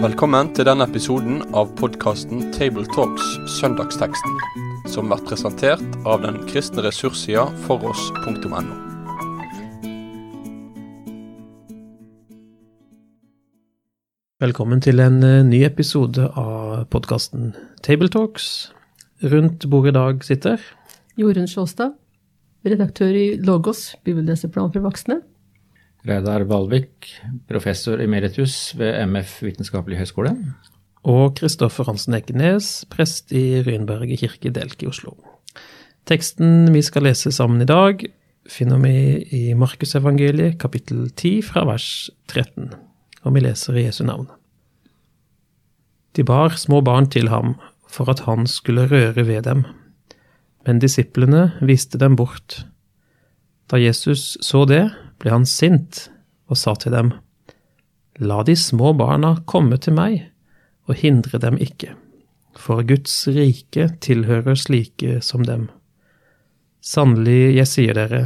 Velkommen til denne episoden av podkasten Tabletalks Søndagsteksten, som blir presentert av den kristne ressurssida foross.no. Velkommen til en eh, ny episode av podkasten Tabletalks. Rundt bordet i dag sitter Jorunn Sjåstad, redaktør i Logos, bibelleserplan for voksne. Reidar Valvik, professor emeritus ved MF Vitenskapelig høgskole. og Kristoffer Hansen Ekenes, prest i Rynberget kirke Delk i Oslo. Teksten vi skal lese sammen i dag, finner vi i Markusevangeliet kapittel 10 fra vers 13, og vi leser i Jesu navn. De bar små barn til ham for at han skulle røre ved dem, men disiplene viste dem bort. Da Jesus så det, ble han sint og sa til dem, La de små barna komme til meg, og hindre dem ikke, for Guds rike tilhører slike som dem. Sannelig, jeg sier dere,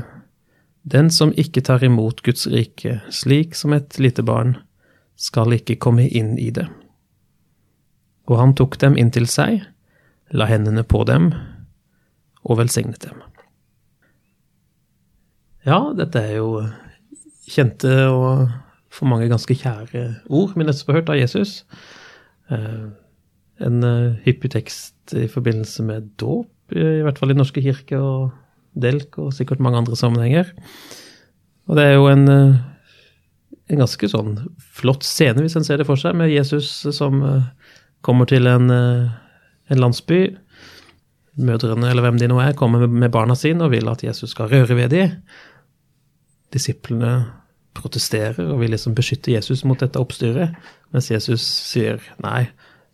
den som ikke tar imot Guds rike slik som et lite barn, skal ikke komme inn i det. Og han tok dem inn til seg, la hendene på dem og velsignet dem. Ja, dette er jo kjente og for mange ganske kjære ord vi nettopp har hørt av Jesus. Eh, En eh, hyppig tekst i forbindelse med dåp, i hvert fall i norske kirker og delk, og sikkert mange andre sammenhenger. Og det er jo en, eh, en ganske sånn flott scene, hvis en ser det for seg, med Jesus som kommer til en, en landsby. Mødrene, eller hvem de nå er, kommer med- barna sine og vil at Jesus skal røre ved dem. Disiplene protesterer og vil liksom beskytte Jesus mot dette oppstyret, mens Jesus sier nei,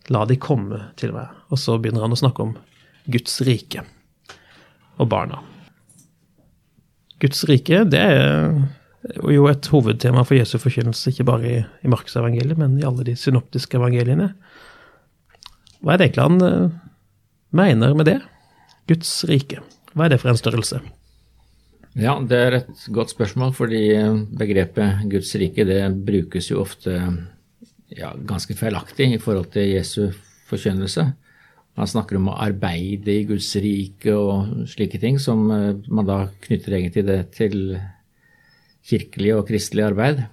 la de komme til meg. Og så begynner han å snakke om Guds rike og barna. Guds rike, det er jo et hovedtema for Jesu forkynnelse, ikke bare i, i Markus men i alle de synoptiske evangeliene. Hva er det egentlig han eh, mener med det? Guds rike. Hva er det for en størrelse? Ja, det er et godt spørsmål, fordi begrepet Guds rike det brukes jo ofte ja, ganske feilaktig i forhold til Jesu forkynnelse. Man snakker om å arbeide i Guds rike og slike ting, som eh, man da knytter egentlig det til kirkelig og kristelig arbeid.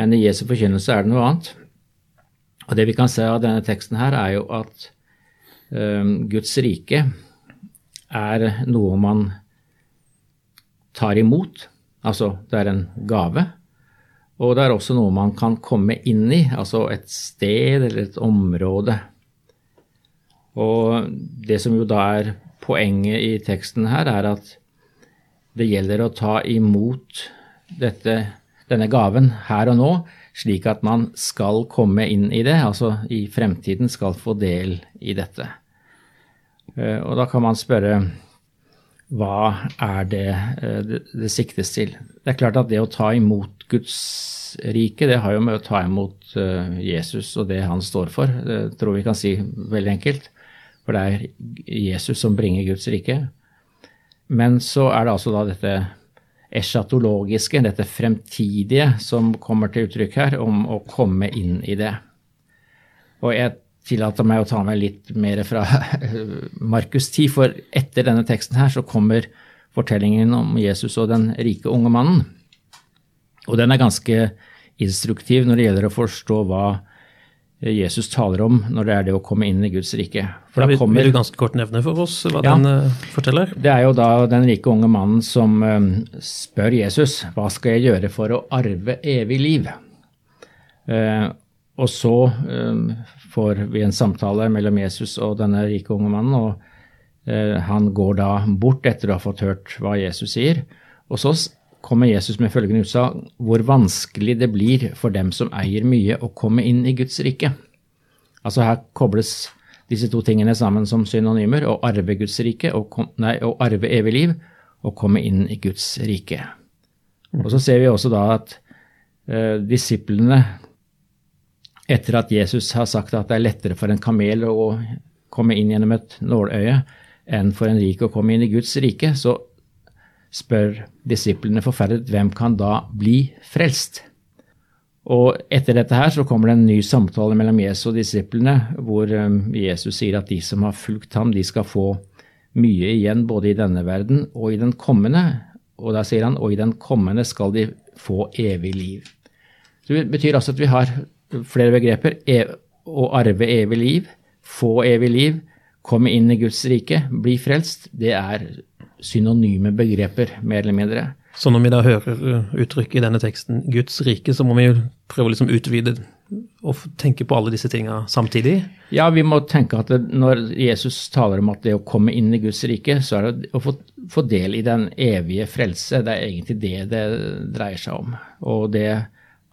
Men i Jesu forkynnelse er det noe annet. Og det vi kan se av denne teksten her, er jo at eh, Guds rike er noe man tar imot, altså det er en gave. Og det er også noe man kan komme inn i, altså et sted eller et område. Og det som jo da er poenget i teksten her, er at det gjelder å ta imot dette, denne gaven her og nå, slik at man skal komme inn i det, altså i fremtiden skal få del i dette. Eh, Og da kan man spørre hva er det eh, det, det siktes til? Det er klart at det å ta imot Guds rike, det har jo med å ta imot eh, Jesus og det han står for. Det tror vi kan si veldig enkelt. For det er Jesus som bringer Guds rike. Men så er det altså da dette eschatologiske, dette fremtidige, som kommer til uttrykk her, om å komme inn i det. Og jeg tillater meg å ta med litt mer fra Markus 10, for etter denne teksten her så kommer fortellingen om Jesus og den rike unge mannen. Og den er ganske instruktiv når det gjelder å forstå hva Jesus taler om når det er det å komme inn i Guds rike. For Da kommer, vil du ganske kort nevne for oss hva Ja. den eh, forteller? det er jo da den rike unge mannen som eh, spør Jesus hva skal jeg gjøre for å arve evig liv. Og så um, får vi en samtale mellom Jesus og denne rike unge mannen, og eh, han går da bort etter å ha fått hørt hva Jesus sier. Og så kommer Jesus med følgende utsagn hvor vanskelig det blir for dem som eier mye å komme inn i Guds rike. Altså her kobles disse to tingene sammen som synonymer, å arve Guds rike, og kom, nei, å arve evig liv, og komme inn i Guds rike. Og så ser vi også da at eh, disiplene, etter at Jesus har sagt at det er lettere for en kamel å komme inn gjennom et nåløye enn for en rik å komme inn i Guds rike, så spør disiplene forferdet hvem kan da bli frelst? Og etter dette her så kommer det en ny samtale mellom Jesus og disiplene, hvor um, Jesus sier at de som har fulgt ham, de skal få mye igjen både i denne verden og i den kommende. Og da sier han og i den kommende skal de få evig liv. Så Det betyr altså at vi har flere begreper. E å arve evig liv, få evig liv, komme inn i Guds rike, bli frelst. Det er synonyme begreper, mer eller mindre. Så når vi da hører uh, uttrykket i denne teksten 'Guds rike', så må vi jo prøve å liksom utvide og tenke på alle disse tinga samtidig. Ja, vi må tenke at det, når Jesus taler om at det å komme inn i Guds rike, så er det å få, få del i den evige frelse. Det er egentlig det det dreier seg om. Og det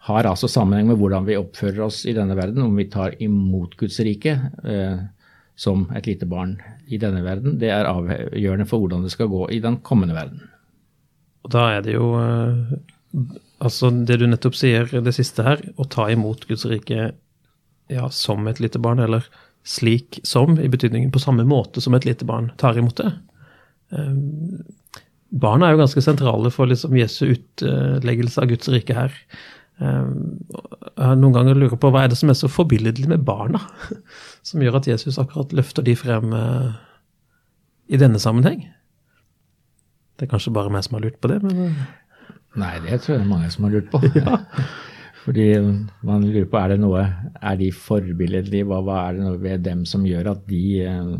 har altså sammenheng med hvordan vi oppfører oss i denne verden, om vi tar imot Guds rike eh, som et lite barn i denne verden. Det er avgjørende for hvordan det skal gå i den kommende verden. Og da er det jo uh, Altså, det du nettopp sier, det siste her, å ta imot Guds rike ja, som et lite barn, eller slik som, i betydningen på samme måte som et lite barn tar imot det. Um, barna er jo ganske sentrale for liksom Jesu utleggelse av Guds rike her. Jeg har noen ganger lurer på hva er det som er så forbilledlig med barna, som gjør at Jesus akkurat løfter de frem uh, i denne sammenheng? Det er kanskje bare meg som har lurt på det, men uh, Nei, det tror jeg det er mange som har lurt på. Fordi man lurer på er det noe, er de forbilledlige, hva, hva er det noe ved dem som gjør at de eh,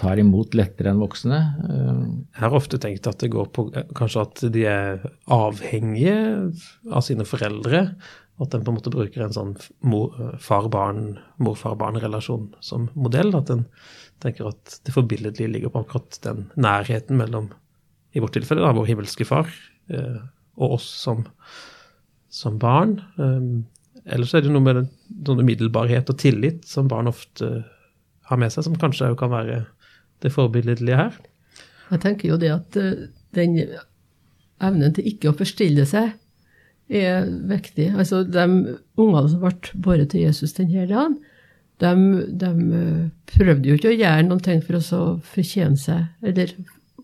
tar imot lettere enn voksne? Eh, Jeg har ofte tenkt at det går på eh, kanskje at de er avhengige av sine foreldre. At en på en måte bruker en sånn mor- far-barn, mor-far-barn-relasjon som modell. At en tenker at det forbilledlige ligger på akkurat den nærheten mellom, i vårt tilfelle, da, vår himmelske far eh, og oss som, som barn. Ellers er det noe med den, sånn umiddelbarhet og tillit som barn ofte har med seg, som kanskje kan være det forbilledlige her. Jeg tenker jo det at eh, den evnen til ikke å forstille seg er viktig. Altså, de ungene som ble båret til Jesus denne dagen, de, de eh, prøvde jo ikke å gjøre noen ting for å fortjene seg, eller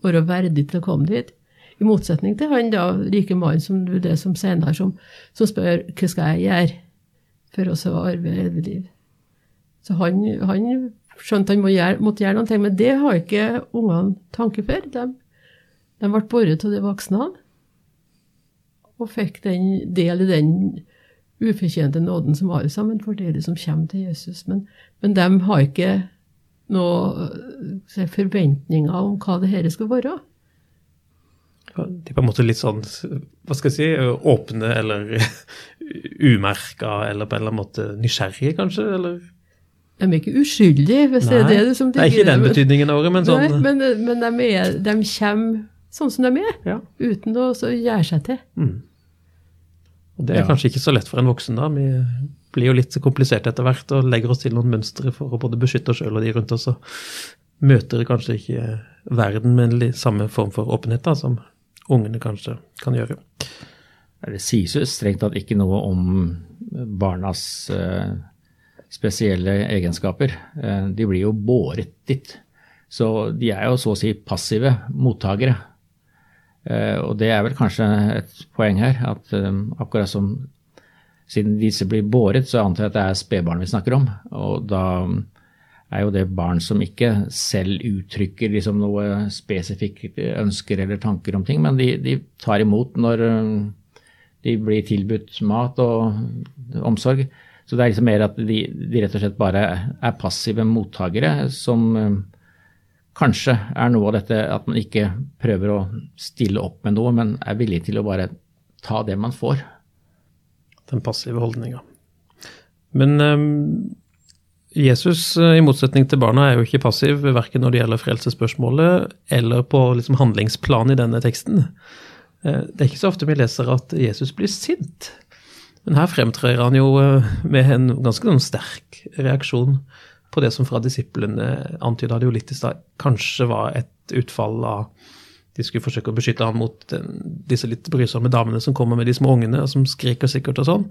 være verdig til å komme dit. I motsetning til han da, rike mannen som du det som senere, som, som spør hva skal jeg gjøre for å arve evig liv. Så han, han skjønte han må gjøre, måtte gjøre noe, men det har ikke ungene tanke for. De, de ble båret av de voksne og fikk den del i den ufortjente nåden som alle sammen får del i, som kommer til Jesus. Men, men de har ikke noen forventninger om hva det her skal være. De er på en måte litt sånn, hva skal jeg si, åpne eller umerka, eller på en eller annen måte nysgjerrige, kanskje? eller? De er ikke uskyldige, hvis det er det du som det er ikke den betydningen av ordet, men sånn Nei, men, men de, er, de kommer sånn som de er, ja. uten å så gjøre seg til. Og det er Ja. kanskje ikke så lett for en voksen, da. Vi blir jo litt kompliserte etter hvert og legger oss til noen mønstre for å både beskytte oss sjøl og de rundt oss, og møter kanskje ikke verden med en samme form for åpenhet da, som ungene kanskje kan gjøre. Det sies jo strengt tatt ikke noe om barnas eh, spesielle egenskaper. Eh, de blir jo båret dit. Så de er jo så å si passive mottakere. Eh, og det er vel kanskje et poeng her, at eh, akkurat som siden disse blir båret, så antar jeg at det er spedbarn vi snakker om. Og da er jo det barn som ikke selv uttrykker liksom noe spesifikt ønsker eller tanker om ting, men de, de tar imot når de blir tilbudt mat og omsorg. Så det er liksom mer at de, de rett og slett bare er passive mottakere som eh, kanskje er noe av dette at man ikke prøver å stille opp med noe, men er villig til å bare ta det man får. Den passive holdninga. Men um, Jesus, eh, i motsetning til barna, er jo ikke passiv verken når det gjelder frelsesspørsmålet eller på liksom handlingsplan i denne teksten. Det er ikke så ofte vi leser at Jesus blir sint. Men her fremtrer han jo eh, med en ganske sånn sterk reaksjon på det som fra disiplene antyda det jo litt i stad, kanskje var et utfall av de skulle forsøke å beskytte ham mot den, disse litt brysomme damene som kommer med de små ungene, og som skriker sikkert og sånn.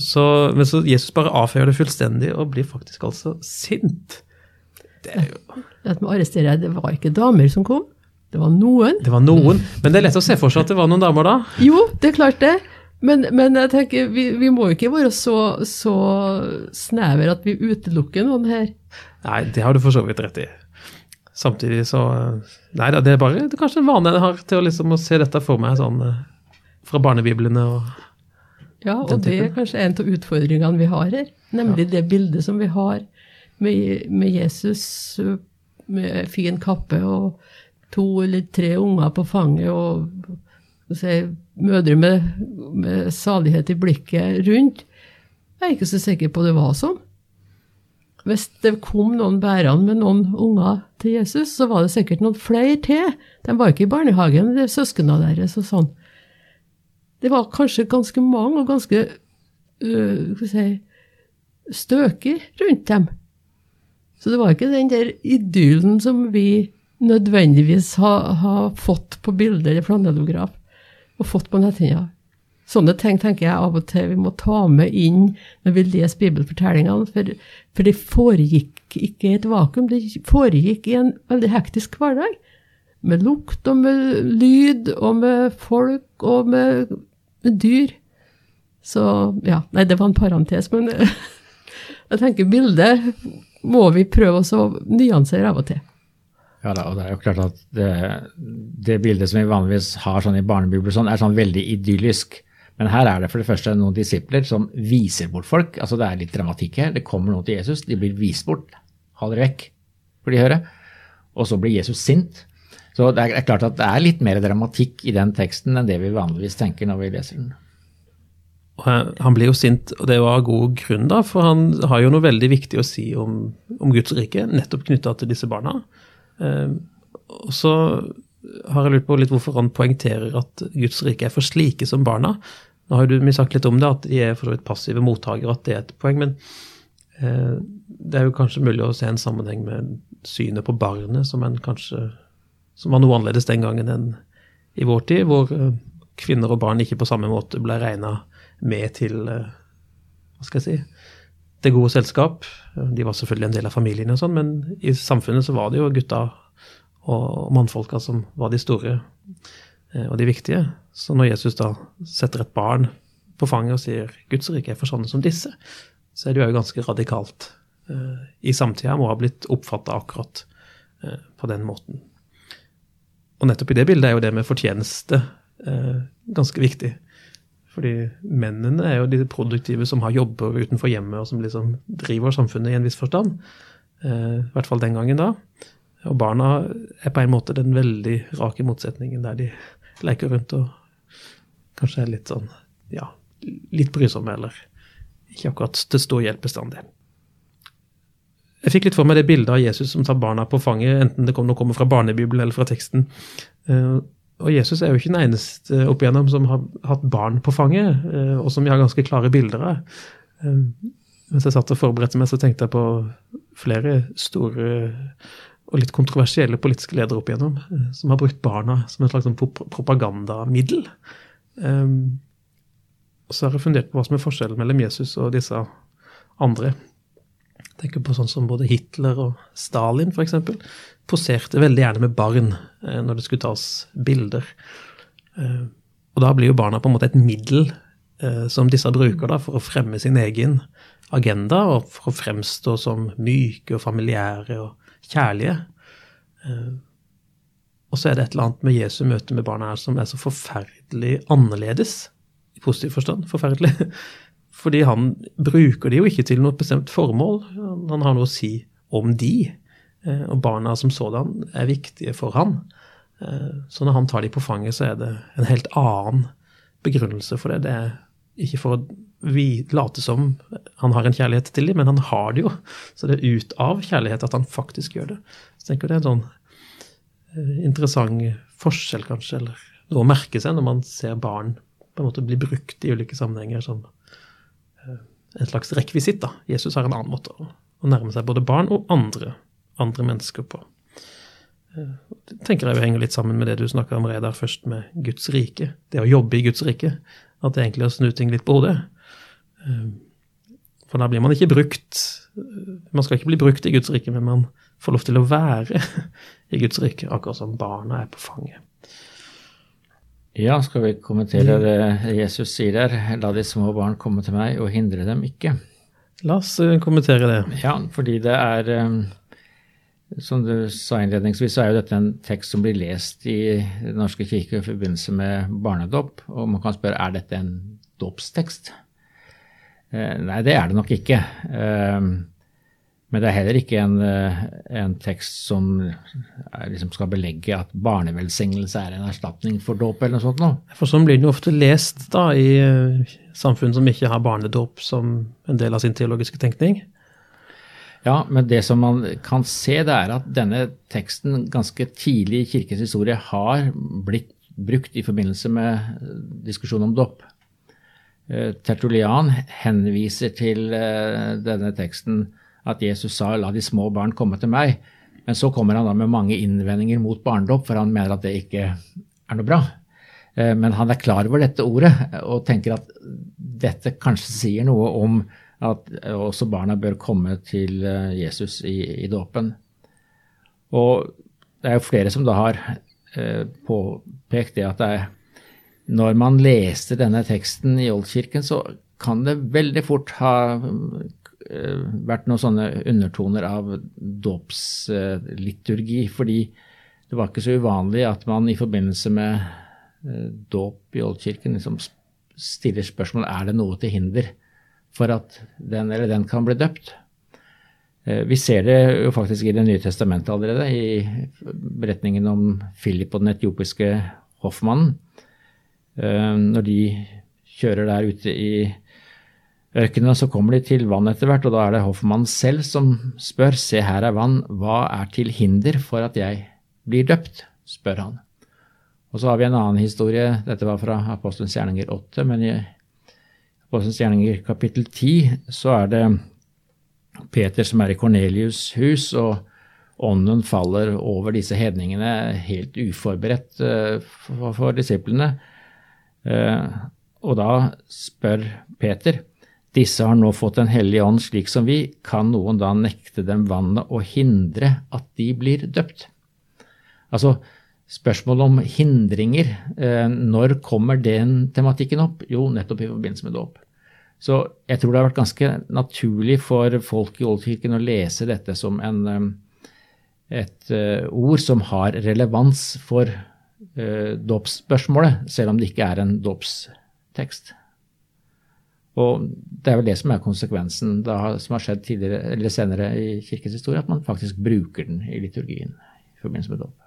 Så, men så Jesus bare avfeier det fullstendig og blir faktisk altså sint. Det er jo At man arresterer, det var ikke damer som kom, Det var noen. Det var noen. Men det er lett å se for seg at det var noen damer da. Jo, det er klart det. Men, men jeg tenker, vi, vi må ikke være så, så snever at vi utelukker noen her. Nei, det har du for så vidt rett i. Samtidig så Nei da, det er bare det er kanskje en vane jeg har til å, liksom, å se dette for meg sånn eh, fra barnebiblene og Ja, og det er kanskje en av utfordringene vi har her. Nemlig det bildet som vi har med, med Jesus med fin kappe og to eller tre unger på fanget og si, mødre med, med salighet i blikket rundt. Jeg er ikke så sikker på det var sånn. Hvis det kom noen bærende med noen unger til Jesus, så var det sikkert noen flere til. De var ikke i barnehagen, det er søsknene deres og sånn. Det var kanskje ganske mange og ganske øh, si, støker rundt dem. Så det var ikke den der idyllen som vi nødvendigvis har, har fått på bilde eller flanellograf, og fått på netthinna. Sånne ting tenker jeg av og til vi må ta med inn når vi leser bibelfortellingene, for, for det foregikk ikke i et vakuum, det foregikk i en veldig hektisk hverdag. Med lukt og med lyd og med folk og med, med dyr. Så ja, nei, det var en parentes, men jeg tenker bildet må vi prøve å nyansere av og til. Ja da, og det er jo klart at det, det bildet som vi vanligvis har sånn i barnebibler, sånn, er sånn veldig idyllisk. Men her er det for det første noen disipler som viser bort folk. altså Det er litt dramatikk her. Det kommer noen til Jesus, de blir vist bort. Ha dere vekk, får de høre. Og så blir Jesus sint. Så det er, er klart at det er litt mer dramatikk i den teksten enn det vi vanligvis tenker når vi leser den. Han- blir jo sint, og det var av god grunn, da, for han har jo noe veldig viktig å si om, om Guds rike, nettopp knytta til disse barna. Eh, og så har jeg lurt på litt hvorfor han poengterer at Guds rike er for slike som barna. Nå har du sagt litt om det, at de er for så vidt passive mottakere, at det er et poeng. Men eh, det er jo kanskje mulig å se en sammenheng med synet på barnet, som, kanskje, som var noe annerledes den gangen enn i vår tid, hvor eh, kvinner og barn ikke på samme måte ble regna med til eh, Hva skal jeg si det gode selskap. De var selvfølgelig en del av familien, og sånn, men i samfunnet så var det jo gutta og mannfolka som var de store eh, og de viktige. Så når Jesus da setter et barn på fanget og sier 'Guds rike er for sånne som disse', så er det jo ganske radikalt. Eh, I samtida må ha blitt oppfatta akkurat eh, på den måten. Og nettopp i det bildet er jo det med fortjeneste ganske viktig. Fordi mennene er jo de produktive som har jobber utenfor hjemmet, og som liksom driver samfunnet i en viss forstand. Eh, I hvert fall den gangen da. Og barna er på en måte den veldig rake motsetningen, der de leker rundt og kanskje er litt sånn, ja, litt brysomme, eller ikke akkurat til stor hjelp bestandig. Jeg fikk litt for meg det bildet av Jesus som tar barna på fanget, enten det kommer, kommer fra barnebibelen eller fra teksten. Og Jesus er jo ikke den eneste opp igjennom som har hatt barn på fanget, eh, og som vi har ganske klare bilder av. Eh, Mens jeg satt og forberedte meg, så tenkte jeg på flere store og litt kontroversielle politiske ledere opp igjennom, eh, som har brukt barna som en slags sånn propagandamiddel. Og så har jeg fundert på hva som er forskjellen mellom Jesus og disse andre. Jeg tenker på sånn som både Hitler og Stalin f.eks. poserte veldig gjerne med barn eh, når det skulle tas bilder. Eh, og da blir jo barna på en måte et middel eh, som disse bruker da, for å fremme sin egen agenda, og for å fremstå som myke og familiære og kjærlige. Og så er det et eller annet med Jesu møte med barna her som er så forferdelig annerledes, i positiv forstand, forferdelig. Fordi han bruker de jo ikke til noe bestemt formål. Han har noe å si om de. Eh, Og barna som sådan er viktige for han. Eh, Så når han tar de på fanget, så er det en helt annen begrunnelse for det. Det er ikke for å late som han har en kjærlighet til dem, men han har det jo. Så det er ut av kjærlighet at han faktisk gjør det. Så jeg tenker det er en sånn eh, interessant forskjell, kanskje, eller noe å merke seg når man ser barn på en måte bli brukt i ulike sammenhenger eh, en slags rekvisitt. da. Jesus har en annen måte å, nærme seg både barn og andre, andre mennesker på. Eh, Det tenker jeg jo henger litt sammen med det du snakka om Reidar først, med Guds rike. Det å jobbe i Guds rike. At det egentlig er å snu ting litt på hodet. Eh, For da blir man ikke brukt eh, Man skal ikke bli brukt i Guds rike, men man får lov til å være i Guds rike, akkurat som barna er på fanget. Ja, skal vi kommentere det Jesus sier der? La de små barn komme til meg, og hindre dem ikke. La oss eh, kommentere det. Ja, fordi det er eh, Som du sa innledningsvis, så er jo dette en tekst som blir lest i Den norske kirke i forbindelse med barnedåp. Og man kan spørre er dette en dåpstekst. Eh, nei, det er det nok ikke. Men det er heller ikke en, en tekst som liksom skal belegge at barnevelsignelse er en erstatning for dåp eller noe sånt. Nå. For sånn blir den jo ofte lest da i samfunn som ikke har barnedåp som en del av sin teologiske tenkning. Ja, men det som man kan se, det er at denne teksten ganske tidlig i kirkens historie har blitt brukt i forbindelse med diskusjon om dåp. Eh, Tertulian henviser til eh, denne teksten at Jesus sa 'la de små barn komme til meg'. Men så kommer han da med mange innvendinger mot barnedåp, for han mener at det ikke er noe bra. Eh, men han er klar over dette ordet og tenker at dette kanskje sier noe om at også barna bør komme til eh, Jesus i, i dåpen. Og det er jo flere som da har eh, påpekt det at det er, når man leste denne teksten i Oldkirken, så kan det veldig fort ha vært noen sånne undertoner av dåpsliturgi. Fordi det var ikke så uvanlig at man i forbindelse med Eh, dåp i Oldkirken liksom stiller spørsmål er det noe til hinder for at den eller den kan bli døpt. Eh, vi ser det jo faktisk i Det nye testamentet allerede, i beretningen om Philip og den etiopiske hoffmannen. Eh, når de kjører der ute i ørkenen, så kommer de til vann etter hvert, og da er det hoffmannen selv som spør, se her er vann, hva er til hinder for at jeg blir døpt? spør han. Og så har vi en annen historie, dette var fra Apostelens gjerninger 8, men i Apostelens gjerninger kapittel 10 så er det Peter som er i Kornelius' hus, og ånden faller over disse hedningene helt uforberedt eh, for, disiplene. Eh, og da spør Peter disse har nå fått Den hellige ånd slik som vi, kan noen da nekte dem vannet og hindre at de blir døpt? Altså, Spørsmål om hindringer, eh, når kommer den tematikken opp? Jo, nettopp i forbindelse med dåp. Så jeg tror det har vært ganske naturlig for folk i Oldkirken å lese dette som en, eh, et eh, ord som har relevans for dåpsspørsmålet, selv om det ikke er en dåpstekst. Og det er vel det som er konsekvensen da, som har skjedd tidligere, eller senere i kirkens historie, at man faktisk bruker den i liturgien i forbindelse med dåp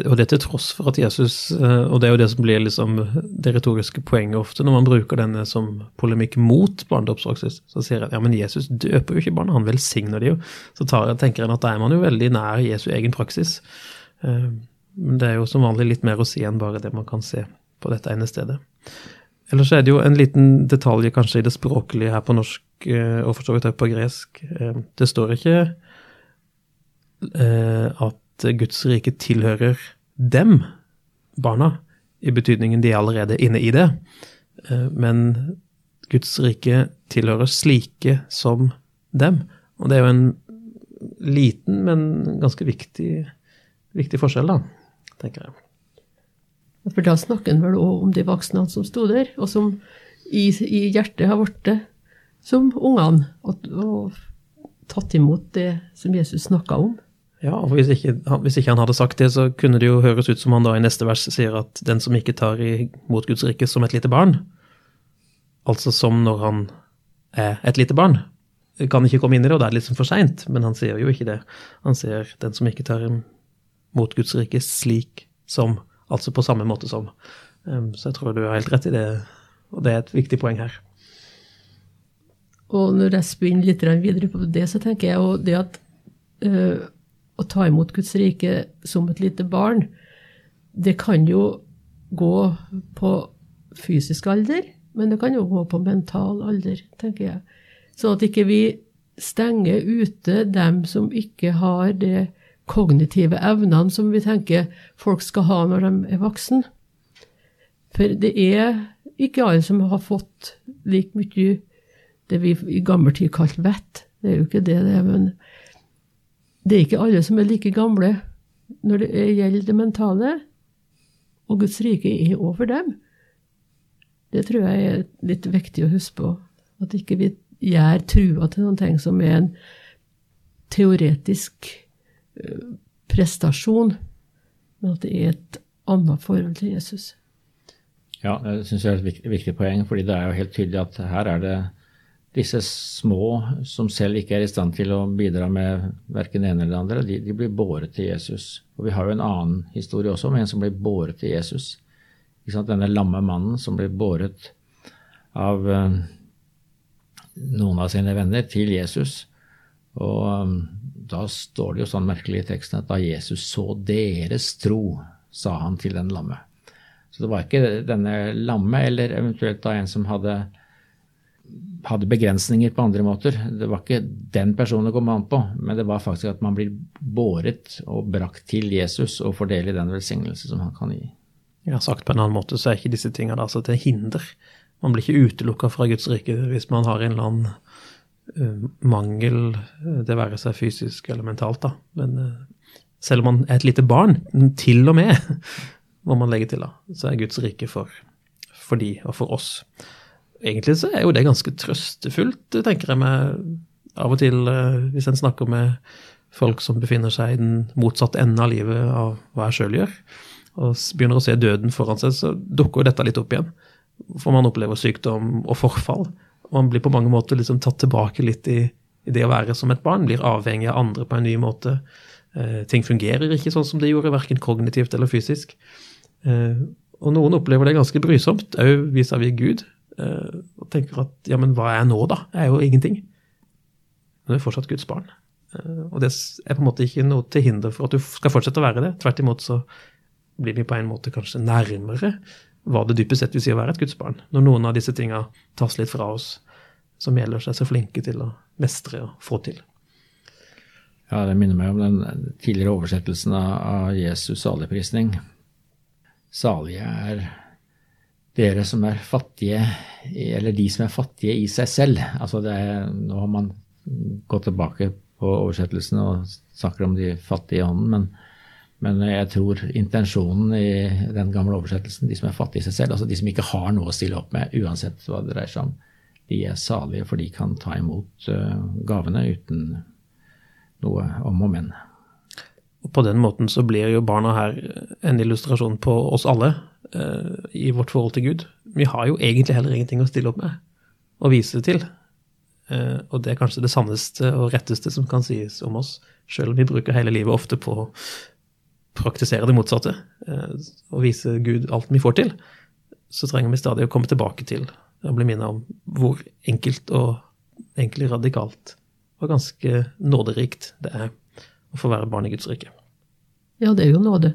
og det til tross for at Jesus eh, Og det er jo det som blir liksom det retoriske poenget ofte når man bruker denne som polemikk mot barnedåpspraksis. Så sier en ja, men Jesus døper jo ikke barna, han velsigner de jo. Så tar, tenker en at da er man jo veldig nær Jesu egen praksis. Eh, men det er jo som vanlig litt mer å si enn bare det man kan se på dette ene stedet. Ellers er det jo en liten detalj kanskje i det språklige her på norsk, eh, og for så vidt også på gresk. Det står ikke at Guds rike tilhører dem, barna, i betydningen de er allerede inne i det. Eh, men Guds rike tilhører slike som dem. Og det er jo en liten, men ganske viktig, viktig forskjell, da, tenker jeg. For da snakker en vel òg om de voksne som sto der, og som i, i hjertet har blitt som ungene, og, og tatt imot det som Jesus snakka om. Ja, og hvis ikke, hvis ikke, han hadde sagt det, så kunne det jo høres ut som han da i neste vers sier at den som ikke tar imot Guds rike som et lite barn, altså som når han er et lite barn, kan ikke komme inn i det, og da er det liksom for seint. Men han sier jo ikke det. Han sier den som ikke tar imot Guds rike slik som, altså på samme måte som. Så jeg tror du har helt rett i det, og det er et viktig poeng her. Og når jeg spinner litt videre på det, så tenker jeg jo det at uh, å ta imot Guds rike som et lite barn, det kan jo gå på fysisk alder, men det kan jo gå på mental alder, tenker jeg. Sånn at ikke vi stenger ute dem som ikke har de kognitive evnene som vi tenker folk skal ha når de er voksen. For det er ikke alle som har fått like mye det vi i gammel tid kalte vett. Det er jo ikke det det er, men det er ikke alle som er like gamle når det gjelder det mentale, og Guds rike er over dem. Det tror jeg er litt viktig å huske på. At ikke vi gjør trua til noen ting som er en teoretisk prestasjon, men at det er et annet forhold til Jesus. Ja, det syns jeg er et viktig, viktig, poeng, fordi det er jo helt tydelig at her er det disse små som selv ikke er i stand til å bidra med verken det ene eller det andre, de, de, blir båret til Jesus. Og Vi har jo en annen historie også om en som blir båret til Jesus. Denne lamme mannen som blir båret av uh, noen av sine venner til Jesus. Og da står det jo sånn merkelig i teksten at da Jesus så deres tro, sa han til den lamme. Så det var ikke denne lamme, eller eventuelt da en som hadde hadde begrensninger på andre måter. Det var ikke den personen det kom an på, men det var faktisk at man blir båret og brakt til Jesus og får i den velsignelse som han kan gi. Ja, Sagt på en annen måte så er ikke disse tingene altså til hinder. Man blir ikke utelukka fra Guds rike hvis man har en eller annen mangel, eh, det være seg fysisk eller mentalt, da. Men uh, selv om man er et lite barn, til og med, må man legge til, da, så er Guds rike for, for de og for oss egentlig så er jo det ganske trøstefullt, tenker jeg meg av og til, eh, hvis en snakker med folk som befinner seg i den motsatte enden av livet av hva jeg sjøl gjør, og begynner å se døden foran seg, så dukker jo dette litt opp igjen. For man opplever sykdom og forfall. Og man blir på mange måter liksom tatt tilbake litt i, i, det å være som et barn. Blir avhengig av andre på en ny måte. Eh, ting fungerer ikke sånn som det gjorde, verken kognitivt eller fysisk. Eh, og noen opplever det ganske brysomt, òg vis-à-vis Gud. Eh, og tenker at ja, men hva er jeg nå, da? Jeg er jo ingenting. Men du er fortsatt Guds barn. Eh, og det er på en måte ikke noe til hinder for at du skal fortsette å være det. Tvert imot så blir vi på en måte kanskje nærmere hva det dypest sett vil si å være et Guds barn. Når noen av disse tinga tas litt fra oss, som gjelder seg så flinke til å mestre og få til. Ja, det minner meg om den tidligere oversettelsen av Jesus' saligprisning. Salige er dere som er fattige, eller de som er fattige i seg selv. Altså er, nå har man gått tilbake på oversettelsen og snakker om de fattige i ånden, men, men, jeg tror intensjonen i den gamle oversettelsen, de som er fattige i seg selv, altså de som ikke har noe å stille opp med, uansett hva det dreier seg om, de er salige, for de kan ta imot uh, gavene uten noe om og men. Og På den måten så blir jo barna her en illustrasjon på oss alle uh, i vårt forhold til Gud. Vi har jo egentlig heller ingenting å stille opp med og vise det til. Og det er kanskje det sanneste og retteste som kan sies om oss, sjøl om vi bruker hele livet ofte på praktisere det motsatte uh, og vise Gud alt vi får til. Så trenger vi stadig å komme tilbake til og bli minnet om hvor enkelt og egentlig radikalt og ganske nåderikt det er å få være barn i Guds rike. Ja, det er jo nåde.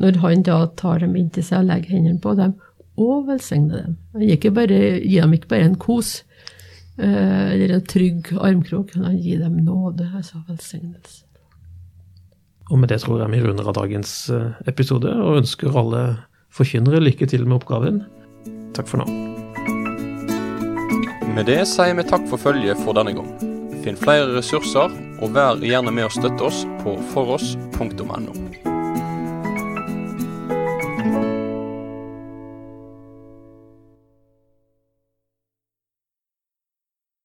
Når han da tar dem inntil seg og legger hendene på dem og velsigner dem. Han gir, bare, gir dem ikke bare en kos eh, eller en trygg armkrok, han gir dem nåde, altså velsignelse. Og med det tror jeg vi runder av dagens eh, episode, og ønsker alle forkynnere lykke til med oppgaven. Takk for nå. Med det sier vi takk for følget for denne gang. Finn flere ressurser, og vær gjerne med å støtte oss på foross.no.